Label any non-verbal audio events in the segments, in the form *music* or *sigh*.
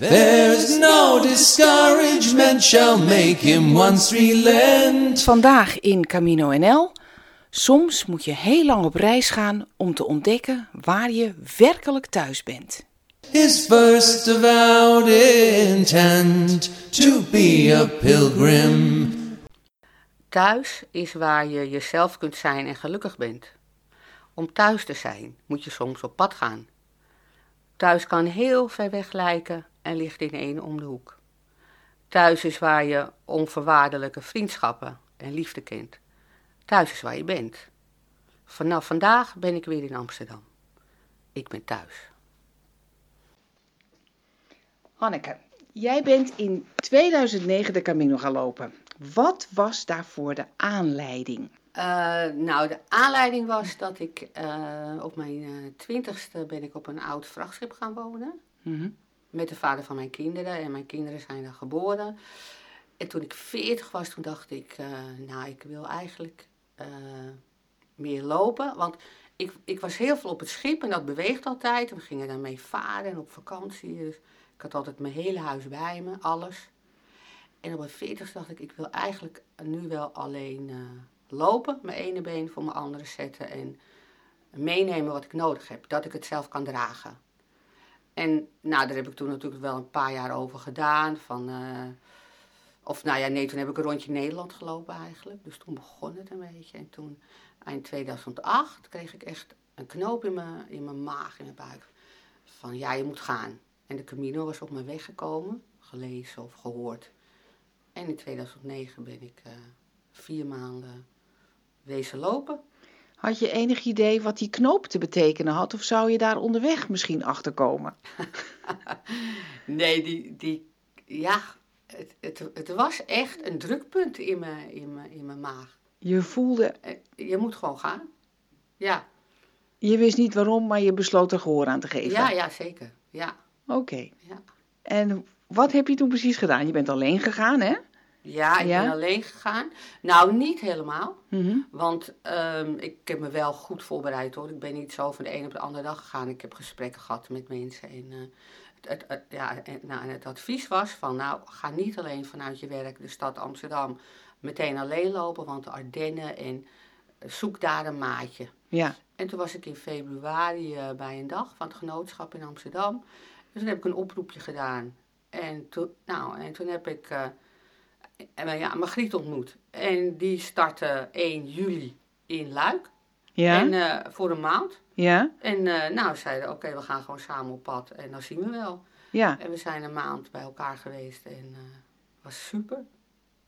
There's no discouragement shall make him once relent. Vandaag in Camino NL. Soms moet je heel lang op reis gaan om te ontdekken waar je werkelijk thuis bent. His first avowed intent to be a pilgrim. Thuis is waar je jezelf kunt zijn en gelukkig bent. Om thuis te zijn moet je soms op pad gaan. Thuis kan heel ver weg lijken en ligt in één om de hoek. Thuis is waar je onvoorwaardelijke vriendschappen en liefde kent. Thuis is waar je bent. Vanaf vandaag ben ik weer in Amsterdam. Ik ben thuis. Hanneke, jij bent in 2009 de Camino gaan lopen. Wat was daarvoor de aanleiding? Uh, nou, de aanleiding was dat ik uh, op mijn uh, twintigste ben ik op een oud vrachtschip gaan wonen. Mm Met de vader van mijn kinderen. En mijn kinderen zijn daar geboren. En toen ik veertig was, toen dacht ik, nou, ik wil eigenlijk meer lopen. Want ik, ik was heel veel op het schip en dat beweegt altijd. We gingen daarmee varen en op vakantie. Dus ik had altijd mijn hele huis bij me, alles. En op mijn veertigste dacht ik, ik wil eigenlijk nu wel alleen lopen, mijn ene been voor mijn andere zetten en meenemen wat ik nodig heb, dat ik het zelf kan dragen. En nou, daar heb ik toen natuurlijk wel een paar jaar over gedaan. Van, uh, of nou ja, nee, toen heb ik een rondje Nederland gelopen eigenlijk. Dus toen begon het een beetje. En toen, eind 2008, kreeg ik echt een knoop in mijn, in mijn maag, in mijn buik. Van ja, je moet gaan. En de Camino was op mijn weg gekomen, gelezen of gehoord. En in 2009 ben ik uh, vier maanden wezen lopen. Had je enig idee wat die knoop te betekenen had? Of zou je daar onderweg misschien achter komen? *laughs* nee, die, die, ja, het, het, het was echt een drukpunt in mijn, in, mijn, in mijn maag. Je voelde... Eh, je moet gewoon gaan. Ja. Je wist niet waarom, maar je besloot er gehoor aan te geven. Ja, ja zeker. Ja. Oké. Ja. En wat heb je toen precies gedaan? Je bent alleen gegaan, hè? Ja, ik Ja? ben alleen gegaan. Nou, niet helemaal. Mhm. Want ehm, ik heb me wel goed voorbereid hoor. Ik ben niet zo van de een op de andere dag gegaan. Ik heb gesprekken gehad met mensen. En, eh, het, het, het- ja, en, nou, en het advies was van, nou, ga niet alleen vanuit je werk de stad Amsterdam meteen alleen lopen. Want de Ardennen en eh, zoek daar een maatje. Ja. En toen was ik in februari eh, bij een dag van het genootschap in Amsterdam. Dus toen heb ik een oproepje gedaan. En toen, nou, en toen heb ik en, ja, Margriet ontmoet. En die startte 1 juli in Luik. Ja? En eh, voor een maand. ja? En eh, nou, ze zeiden, oké, we gaan gewoon samen op pad. En dan zien we wel. Ja. En we zijn een maand bij elkaar geweest. En eh was super.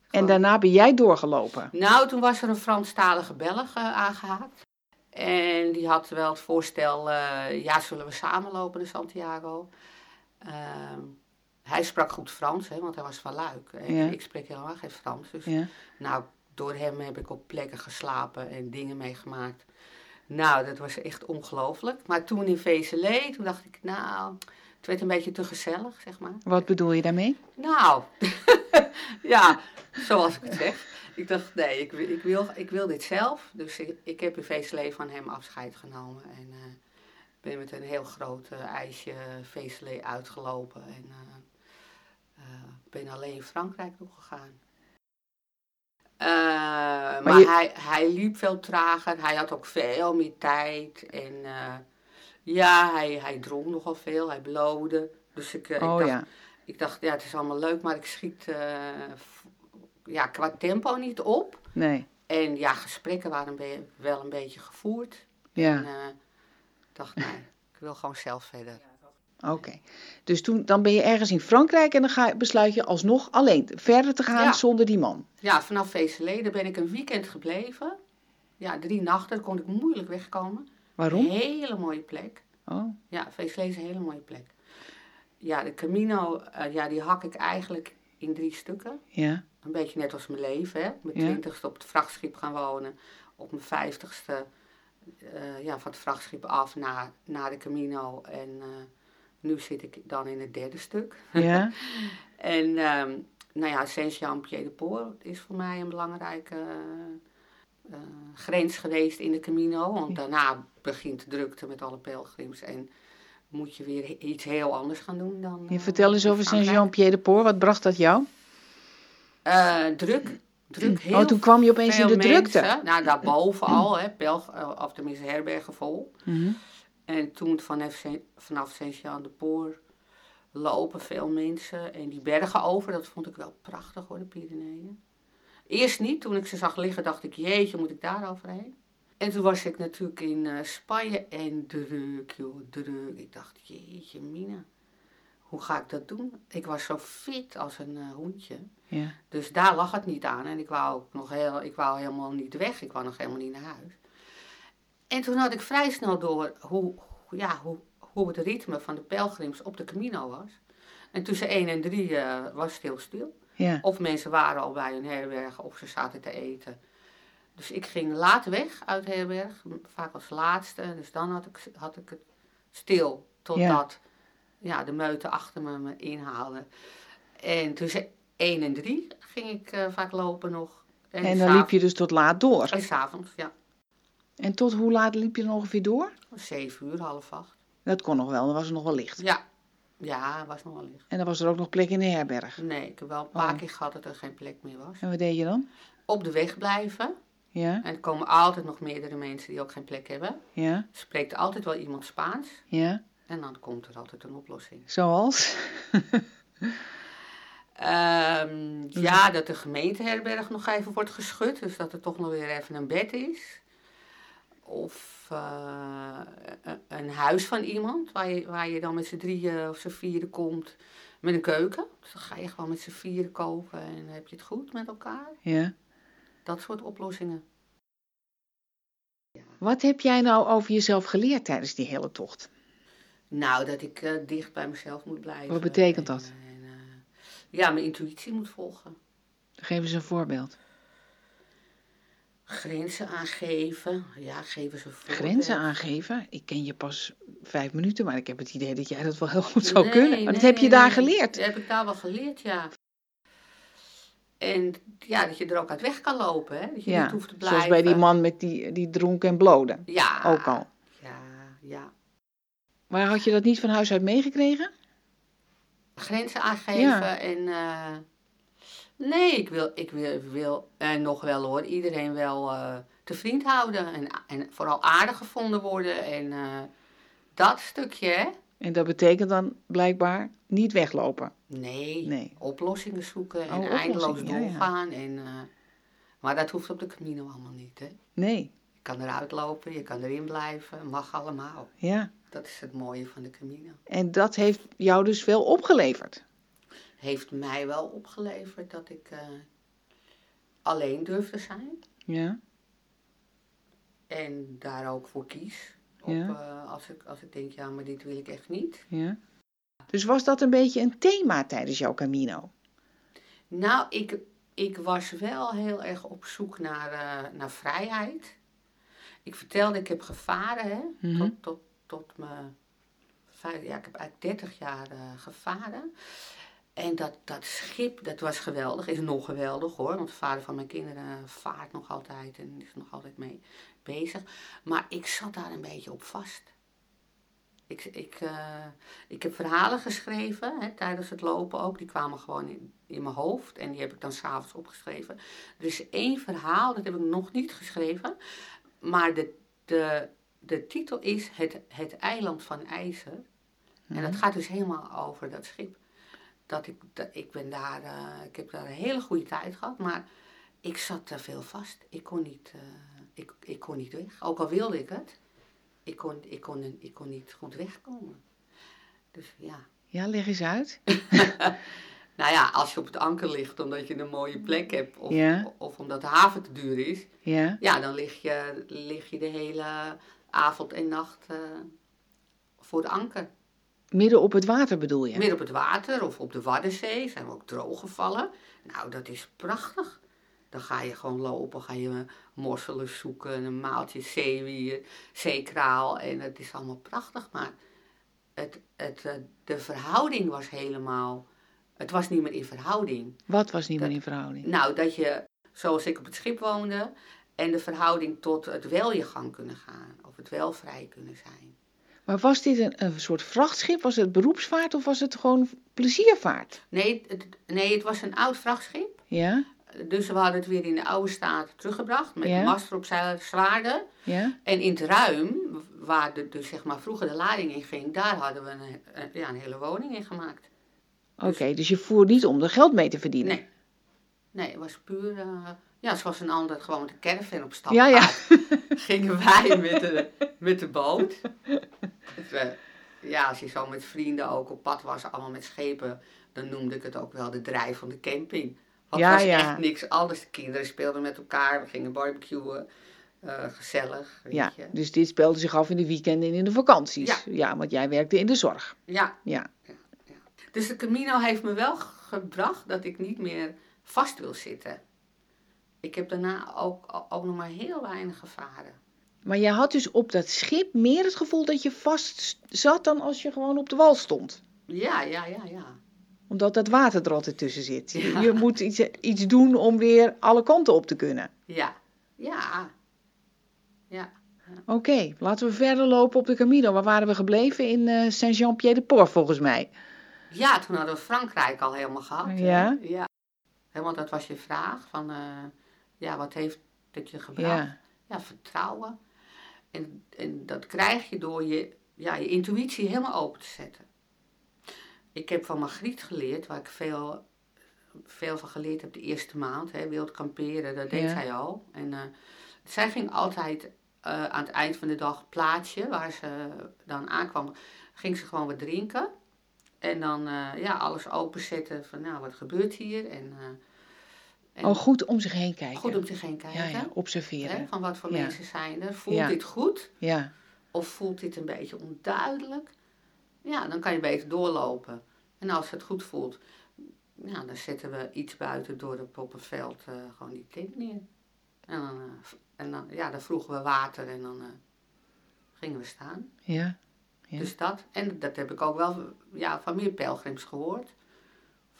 En daarna ben jij doorgelopen. nou, toen was er een Franstalige Belg eh, aangehaakt. En die had wel het voorstel, ja, zullen we samen lopen naar Santiago? Hij sprak goed Frans, hè, want hij was van Luik. En Ja. ik spreek helemaal geen Frans. Dus Ja. nou, door hem heb ik op plekken geslapen en dingen meegemaakt. Nou, dat was echt ongelooflijk. Maar toen in Vezelé, toen dacht ik, nou, het werd een beetje te gezellig, zeg maar. Wat bedoel je daarmee? Nou, *laughs* ja, zoals ik het zeg. Ik dacht, nee, ik, wil- ik, wil, ik wil dit zelf. Dus ik, ik heb in Vezelé van hem afscheid genomen. En eh, ben met een heel groot eh, ijsje Vezelé uitgelopen. En eh, eh, ben alleen in Frankrijk nog gegaan. Eh, maar je- hij, hij liep veel trager. Hij had ook veel meer tijd. En eh, ja, hij, hij dronk nogal veel. Hij blode. Dus ik, eh, ik Oh dacht, ja. ik dacht, ja, het is allemaal leuk, maar ik schiet ja, qua tempo niet op. Nee. En ja, gesprekken waren wel een beetje gevoerd. Ja. En ik dacht, nee, ik wil gewoon zelf verder. Oké. Dus toen, dan ben je ergens in Frankrijk en dan ga, besluit je alsnog alleen verder te gaan Ja. zonder die man. Ja, vanaf Vezelé, daar ben ik een weekend gebleven. Ja, drie nachten, daar kon ik moeilijk wegkomen. Waarom? Hele mooie plek. Oh. Ja, Vezelé is een hele mooie plek. Ja, de Camino, eh, ja, die hak ik eigenlijk in drie stukken. Ja. Een beetje net als mijn leven, hè. Mijn Ja. twintigste op het vrachtschip gaan wonen. Op mijn vijftigste eh, ja, van het vrachtschip af naar, naar de Camino. En eh, nu zit ik dan in het derde stuk. Ja. *laughs* En ehm, nou ja, Saint-Jean-Pied-de-Port is voor mij een belangrijke eh, grens geweest in de Camino. Want daarna begint de drukte met alle pelgrims. En moet je weer iets heel anders gaan doen dan. Je eh, vertel eens over Frankrijk. Saint-Jean-Pied-de-Port. Wat bracht dat jou? Eh, druk. Druk. Heel oh, toen kwam je opeens in de drukte. Nou, daarboven *clears throat* al, hè, pelg, eh, of tenminste herbergen vol. Mhm. En toen vanaf, vanaf Saint-Jean-de-Port lopen veel mensen. En die bergen over, dat vond ik wel prachtig hoor, de Pyreneeën. Eerst niet, toen ik ze zag liggen dacht ik, jeetje, moet ik daar overheen? En toen was ik natuurlijk in eh, Spanje en druk, joh, druk. Ik dacht, jeetje, Mina, hoe ga ik dat doen? Ik was zo fit als een eh, hoentje. Ja. Dus daar lag het niet aan. En ik wou, ook nog heel, ik wou helemaal niet weg. Ik wou nog helemaal niet naar huis. En toen had ik vrij snel door hoe, ja, hoe, hoe het ritme van de pelgrims op de Camino was. En tussen 1 en 3 eh, was het heel stil. Ja. Of mensen waren al bij een herberg of ze zaten te eten. Dus ik ging laat weg uit herberg, vaak als laatste. Dus dan had ik, had ik het stil totdat ja. de meute achter me me inhaalde. En tussen 1 en 3 ging ik eh, vaak lopen nog. En dan liep je dus tot laat door. En s'avonds, ja. En tot hoe laat liep je dan ongeveer door? 7 uur, half acht. Dat kon nog wel, dan was het nog wel licht. Ja, ja, was nog wel licht. En dan was er ook nog plek in de herberg. Nee, ik heb wel een paar Oh. keer gehad dat er geen plek meer was. En wat deed je dan? Op de weg blijven. Ja, En er komen altijd nog meerdere mensen die ook geen plek hebben. ja, Spreekt altijd wel iemand Spaans. ja. En dan komt er altijd een oplossing. Zoals? *laughs* Ehm, ja, dat de gemeenteherberg nog even wordt geschud. Dus dat er toch nog weer even een bed is. Of eh, een- huis van iemand waar je, waar je dan met z'n drieën of z'n vieren komt. Met een keuken. Dus dan ga je gewoon met z'n vieren koken en heb je het goed met elkaar. Ja. Dat soort oplossingen. Wat heb jij nou over jezelf geleerd tijdens die hele tocht? Nou, dat ik eh, dicht bij mezelf moet blijven. Wat betekent En, dat? en, eh, ja, mijn intuïtie moet volgen. Geef eens een voorbeeld. Grenzen aangeven. Ja, geven ze voor. Grenzen aangeven? Ik ken je pas vijf minuten, maar ik heb het idee dat jij dat wel heel goed zou Nee, kunnen. Maar dat heb je daar geleerd. Dat heb ik daar wel geleerd, ja. En ja, dat je er ook uit weg kan lopen, hè. Dat je Ja, niet hoeft te blijven. zoals bij die man met die, die dronk en blode. Ja. Ook al. Ja, ja. Maar had je dat niet van huis uit meegekregen? Grenzen aangeven Ja. en... eh, nee, ik wil, ik wil, wil en nog wel hoor, iedereen wel eh, te vriend houden. En, en vooral aardig gevonden worden en eh, dat stukje, hè. En dat betekent dan blijkbaar niet weglopen. Nee, Nee. oplossingen zoeken en Oh, eindeloos ja, ja. doorgaan. En, eh, maar dat hoeft op de Camino allemaal niet. Hè? Nee, Je kan eruit lopen, je kan erin blijven, mag allemaal. ja. Dat is het mooie van de Camino. En dat heeft jou dus veel opgeleverd. Heeft mij wel opgeleverd dat ik eh, alleen durf te zijn Ja, en daar ook voor kies. Op, Ja. eh, als, ik, als ik denk, ja, maar dit wil ik echt niet. ja. Dus was dat een beetje een thema tijdens jouw Camino? Nou, ik, ik was wel heel erg op zoek naar, eh, naar vrijheid. Ik vertelde, ik heb gevaren, hè, Mhm. tot, tot, tot mijn ja, ik heb eigenlijk 30 jaar gevaren. En dat, dat schip, dat was geweldig, is nog geweldig hoor, want de vader van mijn kinderen vaart nog altijd en is nog altijd mee bezig. Maar ik zat daar een beetje op vast. Ik, ik, eh, ik heb verhalen geschreven hè, tijdens het lopen ook. Die kwamen gewoon in, in mijn hoofd en die heb ik dan s'avonds opgeschreven. Er is één verhaal, dat heb ik nog niet geschreven. Maar de, de, de titel is Het, het eiland van IJzer. En dat gaat dus helemaal over dat schip. Dat ik, dat, ik, ben daar, eh, ik heb daar een hele goede tijd gehad, maar ik zat te veel vast. Ik kon niet, eh, ik, ik kon niet weg. Ook al wilde ik het, ik kon, ik kon, ik kon niet goed wegkomen. Dus ja. Ja, leg eens uit. *laughs* Nou ja, als je op het anker ligt omdat je een mooie plek hebt, of, Ja. of omdat de haven te duur is, Ja, ja, dan lig je, lig je de hele avond en nacht eh, voor de anker. Midden op het water bedoel je? Midden op het water of op de Waddenzee zijn we ook droog gevallen. Nou, dat is prachtig. Dan ga je gewoon lopen, ga je mosselen zoeken, een maaltje zeewier, zeekraal en het is allemaal prachtig. Maar het, het, eh, de verhouding was helemaal, het was niet meer in verhouding. Wat was niet meer in verhouding? Nou, dat je, zoals ik op het schip woonde, en de verhouding tot het wel je gang kunnen gaan of het wel vrij kunnen zijn. Maar was dit een, een soort vrachtschip? Was het beroepsvaart of was het gewoon pleziervaart? Nee, het, nee, het was een oud vrachtschip. Ja, Dus we hadden het weer in de oude staat teruggebracht. Met Ja. de master op zwaarden. ja. En in het ruim, waar de, dus zeg maar vroeger de lading in ging, daar hadden we een, een- ja, een hele woning in gemaakt. Oké, dus je voer niet om er geld mee te verdienen. Nee. Nee, het was puur. eh, ja, zoals een ander gewoon met de caravan op stap Ja, ja. *laughs* gingen wij met de, met de boot. Eh, ja, als je zo met vrienden ook op pad was, allemaal met schepen, dan noemde ik het ook wel de drijf van de camping. Want Ja, het was ja. echt niks anders. De kinderen speelden met elkaar, we gingen barbecuen. eh, gezellig, weet Ja, je. dus dit speelde zich af in de weekenden en in de vakanties. Ja. want jij werkte in de zorg. Ja, Ja, dus de Camino heeft me wel gebracht dat ik niet meer vast wil zitten. Ik heb daarna ook, ook nog maar heel weinig gevaren. maar jij had dus op dat schip meer het gevoel dat je vast zat dan als je gewoon op de wal stond. Ja, ja, ja, ja. Omdat dat water er altijd tussen zit. Je- Ja. Je moet iets, iets doen om weer alle kanten op te kunnen. Ja, ja. Ja, Oké, laten we verder lopen op de Camino. Waar waren we gebleven? In eh Saint-Jean-Pied-de-Port volgens mij. ja toen hadden we Frankrijk al helemaal gehad. hè? Ja? ja. Helemaal, dat was je vraag. Van, eh, ja, wat heeft het je gebracht? Ja, Ja, vertrouwen. En, en dat krijg je door je, ja, je intuïtie helemaal open te zetten. Ik heb van Margriet geleerd, waar ik veel, veel van geleerd heb de eerste maand. Hè, wild kamperen, dat deed Ja. zij al. En eh, zij ging altijd eh, aan het eind van de dag plaatsje, waar ze dan aankwam, ging ze gewoon wat drinken. En dan eh, ja, alles openzetten van, nou, wat gebeurt hier? En, en Oh, goed om zich heen kijken. goed om zich heen kijken. ja, ja, Hè, observeren. van wat voor Ja. mensen zijn er. Voelt Ja. dit goed? Ja, Of voelt dit een beetje onduidelijk? Ja, dan kan je beter doorlopen. En als het goed voelt, ja, dan zetten we iets buiten door het poppenveld eh gewoon die tent neer. En dan, eh, en dan, ja, dan vroegen we water en dan eh, gingen we staan. ja, Ja. Dus dat, en dat heb ik ook wel ja, van meer pelgrims gehoord.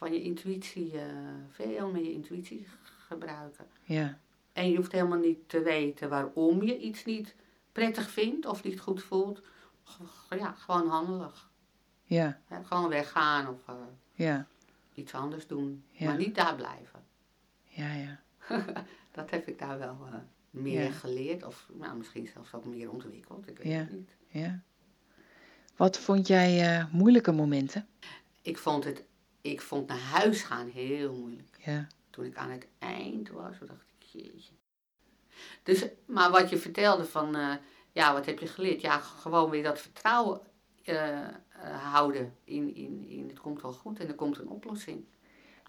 Van je intuïtie, eh, veel meer je intuïtie gebruiken. ja. En je hoeft helemaal niet te weten waarom je iets niet prettig vindt of niet goed voelt. Ja, gewoon handelig. Ja, Gewoon weggaan of eh, ja, iets anders doen. Ja. Maar niet daar blijven. ja, ja. *laughs* Dat heb ik daar wel eh, meer Ja. geleerd. Of nou, misschien zelfs ook meer ontwikkeld. Ik weet Ja. het niet. ja. Wat vond jij moeilijke momenten? Ik vond, het, ik vond naar huis gaan heel moeilijk. Ja, Toen ik aan het eind was, dacht ik, jeetje. Dus, maar wat je vertelde van, eh, ja, wat heb je geleerd? Ja, gewoon weer dat vertrouwen eh, eh, houden in, in, in het komt wel goed en er komt een oplossing.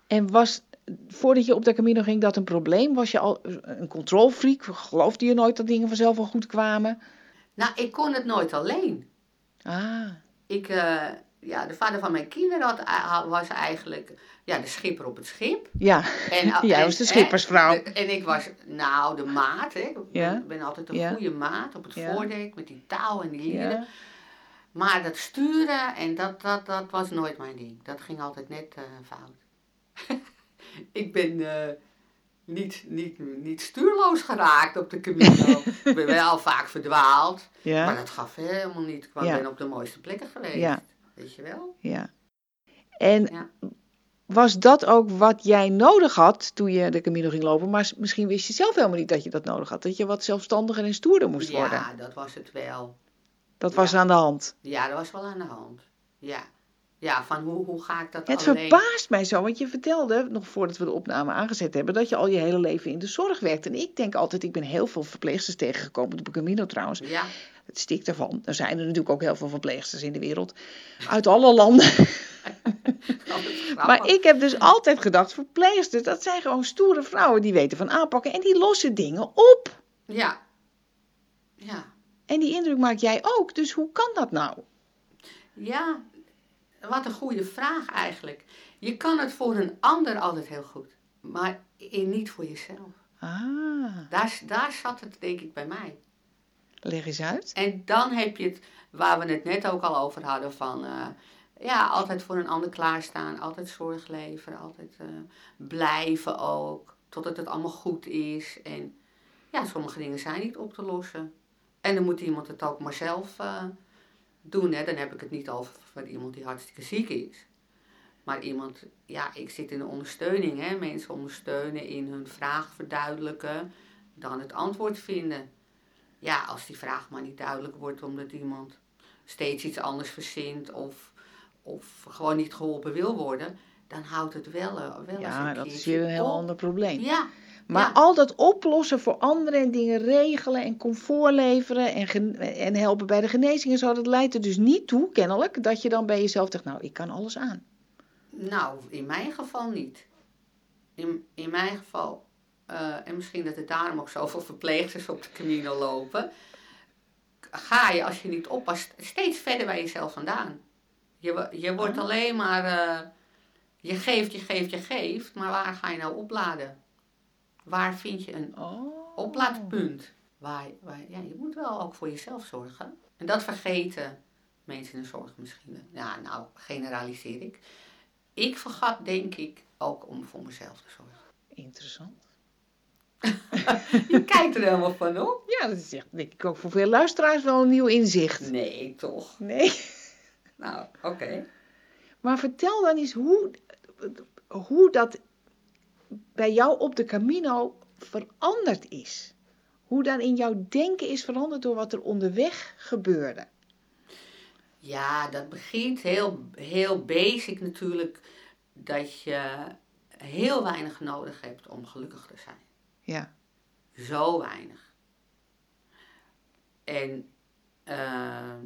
En was, voordat je op de Camino ging, dat een probleem? Was je al een controlfreak? Geloofde je nooit dat dingen vanzelf wel goed kwamen? Nou, ik kon het nooit alleen. Ah, Ik, ja, de vader van mijn kinderen had, was eigenlijk ja, de schipper op het schip. ja. En, *laughs* Jij was de schippersvrouw. de- en ik was, nou, de maat. Hè. Ik Ja. ben, altijd een Ja. goede maat op het voordek met die touw en die lieren. Maar dat sturen, en dat, dat, dat was nooit mijn ding. Dat ging altijd net eh, fout. *laughs* ik ben eh, niet, niet, niet stuurloos geraakt op de Camino. ik ben wel vaak verdwaald. *laughs* Maar dat gaf helemaal niet. Ik Ja. ben op de mooiste plekken geweest. Ja. Weet je wel? ja. En Ja. was dat ook wat jij nodig had toen je de Camino ging lopen? Maar misschien wist je zelf helemaal niet dat je dat nodig had. Dat je wat zelfstandiger en stoerder moest worden. Ja, dat was het wel. Dat was aan de hand. Ja, dat was wel aan de hand. Ja. Ja, van hoe, hoe ga ik dat Het alleen... verbaast mij zo, want je vertelde, nog voordat we de opname aangezet hebben, dat je al je hele leven in de zorg werkt. En ik denk altijd, ik ben heel veel verpleegsters tegengekomen op de Camino trouwens. Ja, Het stikt ervan. Er zijn er natuurlijk ook heel veel verpleegsters in de wereld. Uit alle landen. *laughs* Maar ik heb dus altijd gedacht, verpleegsters, dat zijn gewoon stoere vrouwen die weten van aanpakken. En die lossen dingen op. Ja. Ja. En die indruk maak jij ook. Dus hoe kan dat nou? Ja, wat een goede vraag eigenlijk. Je kan het voor een ander altijd heel goed, maar niet voor jezelf. Ah, Daar, daar zat het denk ik bij mij. leg eens uit. En dan heb je het, waar we het net ook al over hadden, van eh, ja, altijd voor een ander klaarstaan, altijd zorg leveren, altijd eh, blijven ook, totdat het allemaal goed is. En ja, sommige dingen zijn niet op te lossen. En dan moet iemand het ook maar zelf eh, doen, hè, dan heb ik het niet over van iemand die hartstikke ziek is. Maar iemand, ja, ik zit in de ondersteuning, hè, mensen ondersteunen in hun vraag verduidelijken, dan het antwoord vinden. Ja, als die vraag maar niet duidelijk wordt omdat iemand steeds iets anders verzint of, of gewoon niet geholpen wil worden, dan houdt het wel, eh, wel eens Ja, een dat is weer een heel op. ander probleem. Ja, Maar ja. al dat oplossen voor anderen en dingen regelen en comfort leveren en, en helpen bij de genezing en zo, dat leidt er dus niet toe, kennelijk, dat je dan bij jezelf zegt, nou, ik kan alles aan. Nou, in mijn geval niet. In, in mijn geval, eh, en misschien dat er daarom ook zoveel *laughs* verpleegsters op de Camino lopen, ga je als je niet oppast steeds verder bij jezelf vandaan. Je, je wordt Oh. alleen maar, eh, je geeft, je geeft, je geeft, maar waar ga je nou opladen? Waar vind je een Oh. oplaadpunt? Waar, waar, ja, je moet wel ook voor jezelf zorgen. En dat vergeten mensen in de zorg misschien. Ja, nou, generaliseer ik. Ik vergat, denk ik, ook om voor mezelf te zorgen. Interessant. *laughs* Je kijkt er helemaal van op. Ja, dat is echt, denk ik ook voor veel luisteraars wel een nieuw inzicht. Nee, toch? Nee. Nou, oké. Maar vertel dan eens hoe, hoe dat bij jou op de Camino veranderd is. Hoe dan in jouw denken is veranderd door wat er onderweg gebeurde. Ja, dat begint heel, heel basic natuurlijk. Dat je heel weinig nodig hebt om gelukkig te zijn. Ja. Zo weinig. En ehm,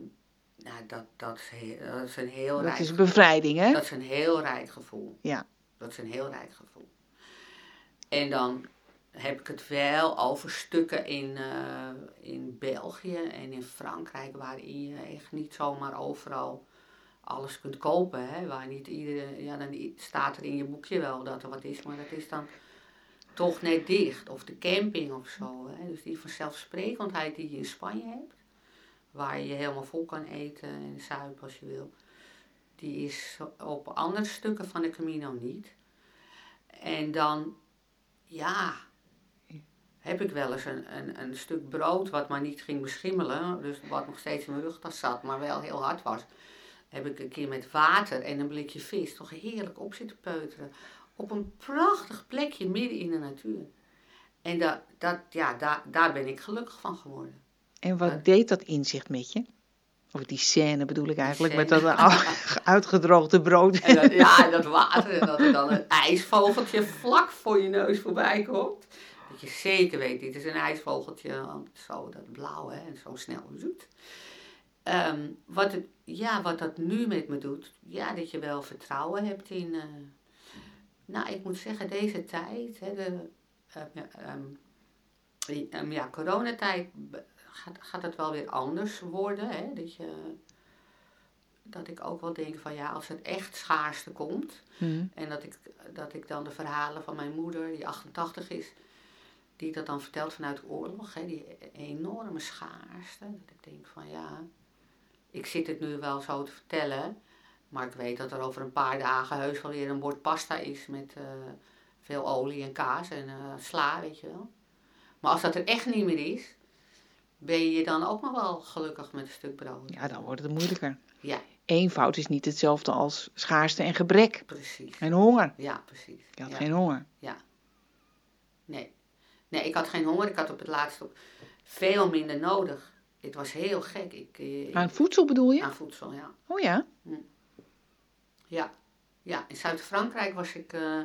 nou, dat, dat, is heel, dat is een heel Dat rijk is bevrijding, hè? Dat is een heel rijk gevoel. Ja. Dat is een heel rijk gevoel. En dan heb ik het wel over stukken in, eh, in België en in Frankrijk, waarin je echt niet zomaar overal alles kunt kopen. Hè? Waar niet iedereen, ja, dan staat er in je boekje wel dat er wat is, maar dat is dan toch net dicht. Of de camping of zo. Hè? Dus die vanzelfsprekendheid die je in Spanje hebt, waar je helemaal vol kan eten en zuipen als je wil die is op andere stukken van de Camino niet. En dan, ja, heb ik wel eens een, een, een stuk brood wat maar niet ging beschimmelen, dus wat nog steeds in mijn rugtas zat, maar wel heel hard was. Heb ik een keer met water en een blikje vis toch heerlijk op zitten peuteren. Op een prachtig plekje midden in de natuur. En dat, dat, ja, daar, daar ben ik gelukkig van geworden. En wat deed dat inzicht met je? Of die scène bedoel ik eigenlijk, met dat *laughs* uitgedroogde brood. En dat, ja, en *laughs* dat water en dat er dan een ijsvogeltje vlak voor je neus voorbij komt. Dat je zeker weet, dit is een ijsvogeltje, zo dat blauw hè, en zo snel zoet. Ehm, wat, het, ja, wat dat nu met me doet, ja, dat je wel vertrouwen hebt in... eh, nou, ik moet zeggen, deze tijd, hè, de ehm, ja, ehm, ja, coronatijd, gaat, gaat het wel weer anders worden. Hè? Dat, je, dat ik ook wel denk van ja, als het echt schaarste komt, Hm. en dat ik, dat ik dan de verhalen van mijn moeder, die 88 is, die dat dan vertelt vanuit de oorlog, hè, die enorme schaarste. Dat ik denk van ja, ik zit het nu wel zo te vertellen, maar ik weet dat er over een paar dagen heus wel weer een bord pasta is met eh, veel olie en kaas en eh, sla, weet je wel. Maar als dat er echt niet meer is, ben je dan ook nog wel gelukkig met een stuk brood. Ja, dan wordt het moeilijker. Ja, Eenvoud is niet hetzelfde als schaarste en gebrek. precies. En honger. Ja, precies. Je had ja. geen honger. Nee. Nee, ik had geen honger. Ik had op het laatst ook veel minder nodig. Het was heel gek. Ik, eh, Aan voedsel bedoel je? aan voedsel, ja. Oh ja. Ja, ja. in Zuid-Frankrijk was ik, eh,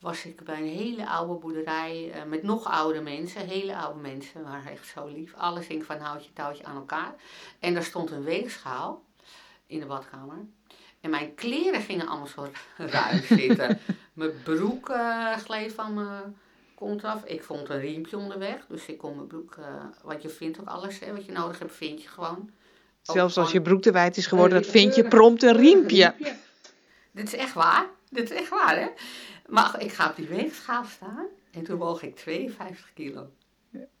was ik bij een hele oude boerderij eh, met nog oude mensen. Hele oude mensen, waren echt zo lief. Alles hing van houtje touwtje aan elkaar. En daar stond een weegschaal in de badkamer. En mijn kleren gingen allemaal zo *laughs* ruim zitten. mijn broek eh, gleed van mijn kont af. Ik vond een riempje onderweg. Dus ik kon mijn broek, eh, wat je vindt ook alles, hè, wat je nodig hebt, vind je gewoon. Zelfs als je broek te wijd is geworden, dat vind je prompt een riempje. Dit is echt waar. Dit is echt waar, hè? Maar ik ga op die weegschaal staan en toen woog ik 52 kilo.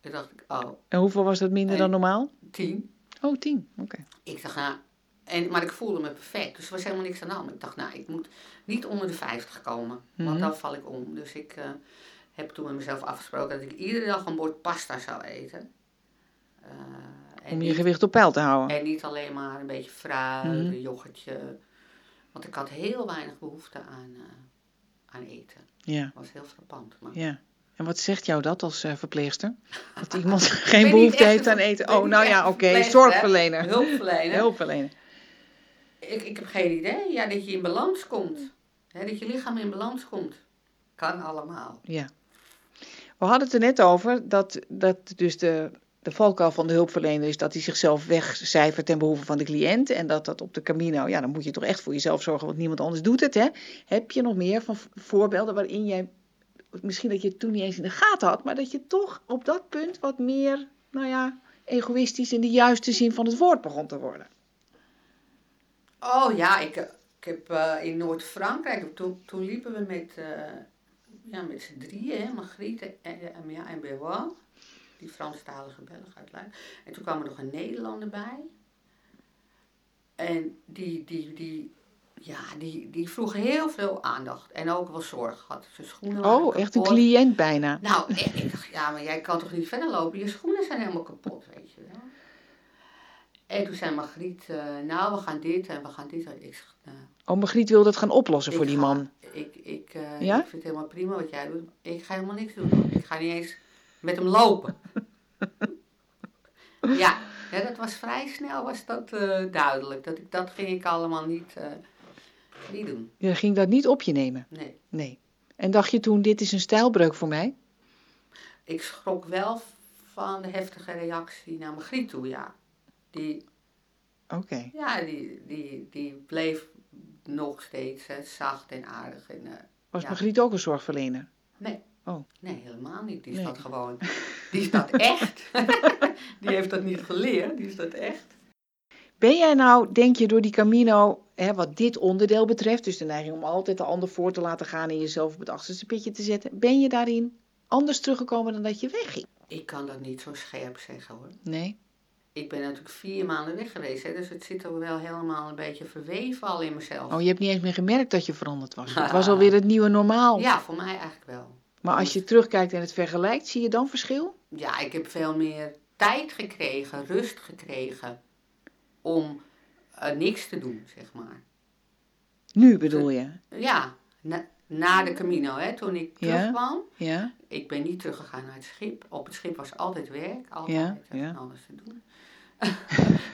Toen dacht ik, oh, En hoeveel was dat minder dan normaal? 10. Oh, tien. Oké. Ik dacht, nou, en, maar ik voelde me perfect. Dus er was helemaal niks aan de hand. Ik dacht, nou, ik moet niet onder de 50 komen. Want Mhm. dan val ik om. Dus ik eh, heb toen met mezelf afgesproken dat ik iedere dag een bord pasta zou eten. Eh, En Om je niet- gewicht op peil te houden. En niet alleen maar een beetje fruit, Mhm. een yoghurtje. Want ik had heel weinig behoefte aan, eh, aan eten. Ja, Dat was heel frappant. Maar ja. En wat zegt jou dat als eh, verpleegster? *laughs* Dat iemand geen behoefte heeft aan eten? Oh, nou ja, oké. Zorgverlener. Hulpverlener. Hulpverlener. Ik, ik heb geen idee. Ja, dat je in balans komt. Hè, dat je lichaam in balans komt. Kan allemaal. Ja. We hadden het er net over dat, dat dus de, de valkuil van de hulpverlener is dat hij zichzelf wegcijfert ten behoeve van de cliënt. En dat dat op de Camino, ja, dan moet je toch echt voor jezelf zorgen, want niemand anders doet het. Hè? Heb je nog meer van voorbeelden waarin jij, misschien dat je het toen niet eens in de gaten had, maar dat je toch op dat punt wat meer, nou ja, egoïstisch in de juiste zin van het woord begon te worden? Oh ja, ik, ik heb eh, in Noord-Frankrijk, toen, toen liepen we met, eh, ja, met z'n drieën, Margriet en, en, ja, en Benoit, die Franstalige Belg uit Luik. En toen kwam er nog een Nederlander bij. En die, die, die, ja, die, die vroeg heel veel aandacht en ook wel zorg. Had zijn schoenen Oh, echt een cliënt bijna. Nou, ik, ik dacht, ja, maar jij kan toch niet verder lopen? Je schoenen zijn helemaal kapot, weet je wel. En toen zei Margriet, eh, nou, we gaan dit en we gaan dit. Ik zeg, nou, Oh, Margriet wil dat gaan oplossen voor die ga- man. Ik, ik, eh, Ja? ik vind het helemaal prima wat jij doet. Ik ga helemaal niks doen. Ik ga niet eens met hem lopen. ja, hè, dat was vrij snel, was dat eh, duidelijk. Dat, ik, dat ging ik allemaal niet, eh, niet doen. Je ging dat niet op je nemen. Nee. Nee. En dacht je toen, dit is een stijlbreuk voor mij? Ik schrok wel van de heftige reactie naar Margriet toe, ja. Die, Oké. ja, die, die, die bleef nog steeds eh, zacht en aardig. En, eh, Was Ja. Margriet ook een zorgverlener? Nee. Oh. Nee, helemaal niet. Die is Nee. dat gewoon. Die is dat *laughs* echt. *laughs* die heeft dat niet geleerd. Die is dat echt. Ben jij nou, denk je, door die Camino, hè, wat dit onderdeel betreft, dus de neiging om altijd de ander voor te laten gaan en jezelf op het achterste pitje te zetten, ben je daarin anders teruggekomen dan dat je wegging? Ik kan dat niet zo scherp zeggen hoor. Nee? Ik ben natuurlijk vier maanden weg geweest. Hè, dus het zit er wel helemaal een beetje verweven al in mezelf. Oh, je hebt niet eens meer gemerkt dat je veranderd was. Het was *laughs* alweer het nieuwe normaal. Ja, voor mij eigenlijk wel. Maar als je terugkijkt en het vergelijkt, zie je dan verschil? Ja, ik heb veel meer tijd gekregen, rust gekregen. Om eh, niks te doen, zeg maar. Nu bedoel je? Ja, na, na de Camino, hè, toen ik terugkwam. Ja? Ik ben niet teruggegaan naar het schip. Op het schip was altijd werk, altijd Ja, ja. alles te doen. *laughs*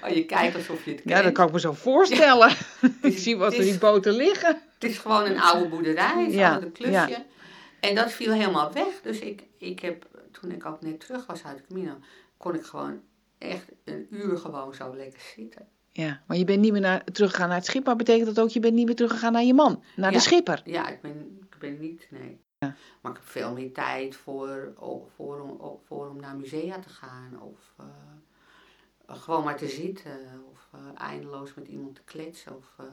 oh, je kijkt alsof je het kent. Ja, dat kan ik me zo voorstellen. *laughs* ik zie wat er is- die boten liggen. Het is gewoon een oude boerderij, het is altijd een klusje. En dat viel helemaal weg. Dus ik, ik heb, toen ik ook net terug was uit de Camino, kon ik gewoon echt een uur gewoon zo lekker zitten. Ja, maar je bent niet meer naar, teruggegaan naar het schip, maar betekent dat ook je bent niet meer teruggegaan naar je man, naar Ja. de schipper? Ja, ik ben, ik ben niet, nee. Ja. Maar ik heb veel meer tijd voor, o- voor, om, voor om naar musea te gaan. Of eh, gewoon maar te zitten. Of eh, eindeloos met iemand te kletsen. Of eh,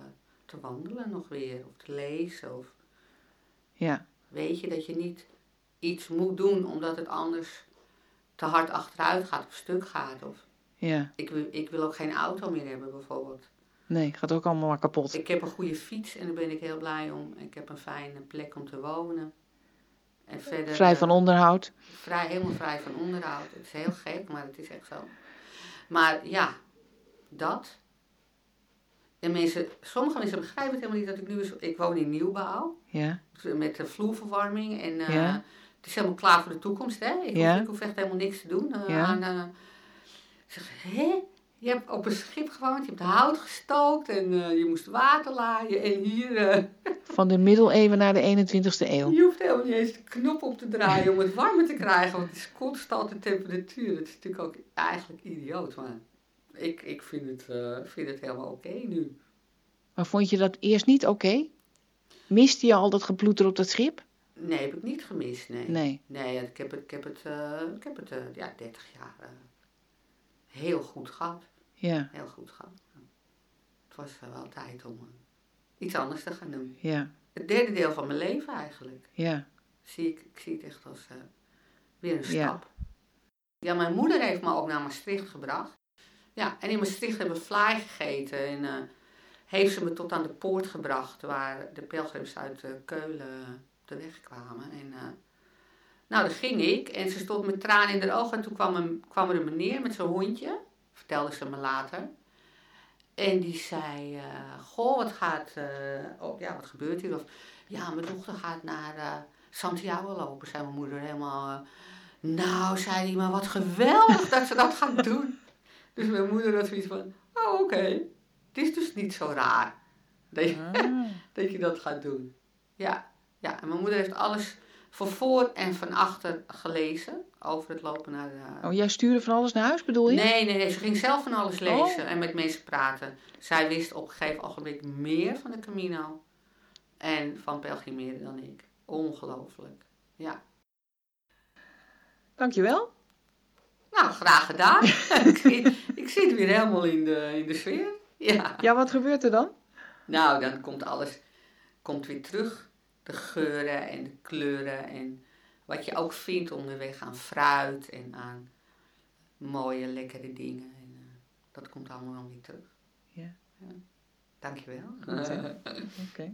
te wandelen nog weer. Of te lezen. Of Ja, weet je dat je niet iets moet doen omdat het anders te hard achteruit gaat of stuk gaat. Of, ja. ik, wil, ik wil ook geen auto meer hebben bijvoorbeeld. Nee, gaat ook allemaal maar kapot. Ik heb een goede fiets en daar ben ik heel blij om. Ik heb een fijne plek om te wonen. En verder, Vrij eh, van onderhoud. vrij, helemaal vrij van onderhoud. Het is heel gek, maar het is echt zo. Maar ja, dat. En mensen, sommige mensen begrijpen het helemaal niet dat ik nu... is- Ik woon in nieuwbouw, Ja, met de vloerverwarming. En eh, Ja. het is helemaal klaar voor de toekomst, hè. Ik, Ja. hoef, ik hoef echt helemaal niks te doen. eh, Ja. aan, eh, ik zeg, hè? Je hebt op een schip gewoond, je hebt hout gestookt en eh, je moest water laaien. En hier, eh, *laughs* van de middeleeuwen naar de 21ste eeuw. je hoeft helemaal niet eens de knop op te draaien om het warmer te krijgen. Want het is constante temperatuur. Dat is natuurlijk ook eigenlijk idioot. Maar ik, ik vind, het, eh, vind het helemaal oké nu. Maar vond je dat eerst niet oké? Miste je al dat geploeter op dat schip? Nee, heb ik niet gemist, nee. Nee. Nee, ik heb het, ik heb het, eh, ik heb het eh, ja, 30 jaar eh, heel goed gehad. Ja, Heel goed gehad. Het was eh, wel tijd om eh, iets anders te gaan doen. ja, Het derde deel van mijn leven eigenlijk. ja. Zie ik, ik zie het echt als eh, weer een Ja. stap. Ja. mijn moeder heeft me ook naar Maastricht gebracht. Ja, en in Maastricht hebben we fly gegeten. En eh, heeft ze me tot aan de poort gebracht waar de pelgrims uit eh, Keulen de weg kwamen. En, eh, nou, daar ging ik en ze stond met tranen in haar ogen. En toen kwam, een, kwam er een meneer met zo'n hondje. vertelde ze me later. En die zei, goh, wat gaat, oh, ja, wat gebeurt hier? Of, ja, mijn dochter gaat naar Santiago lopen, zei mijn moeder helemaal. nou, zei hij, maar wat geweldig dat ze dat gaat doen. Dus mijn moeder had zoiets van, oh, oké, het is dus niet zo raar dat je, ah. *laughs* dat je dat gaat doen. Ja, ja, en mijn moeder heeft alles van voor en van achter gelezen over het lopen naar de... Oh, jij stuurde van alles naar huis, bedoel je? Nee, nee, nee. Ze ging zelf van alles lezen oh. en met mensen praten. Zij wist op een gegeven ogenblik meer van de Camino en van pelgrimeren dan ik. Ongelooflijk, ja. Dankjewel. Nou, graag gedaan. *laughs* ik, ik zit weer helemaal in de, in de sfeer. Ja. ja, wat gebeurt er dan? Nou, dan komt alles komt weer terug. De geuren en de kleuren en wat je ook vindt onderweg aan fruit en aan mooie, lekkere dingen. En, uh, dat komt allemaal weer terug. Ja. ja. Dankjewel. *laughs* Oké. Okay.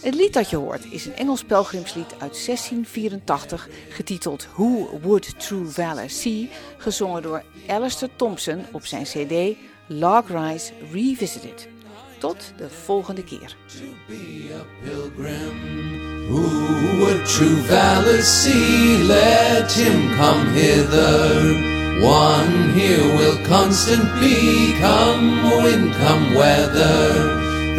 Het lied dat je hoort is een Engels pelgrimslied uit 1684, getiteld Who Would True Valor See, gezongen door Alistair Thompson op zijn CD Log Rise Revisited. Tot de volgende keer. Who would true valor? Let him come hither. One here will constant be, come wind, come weather.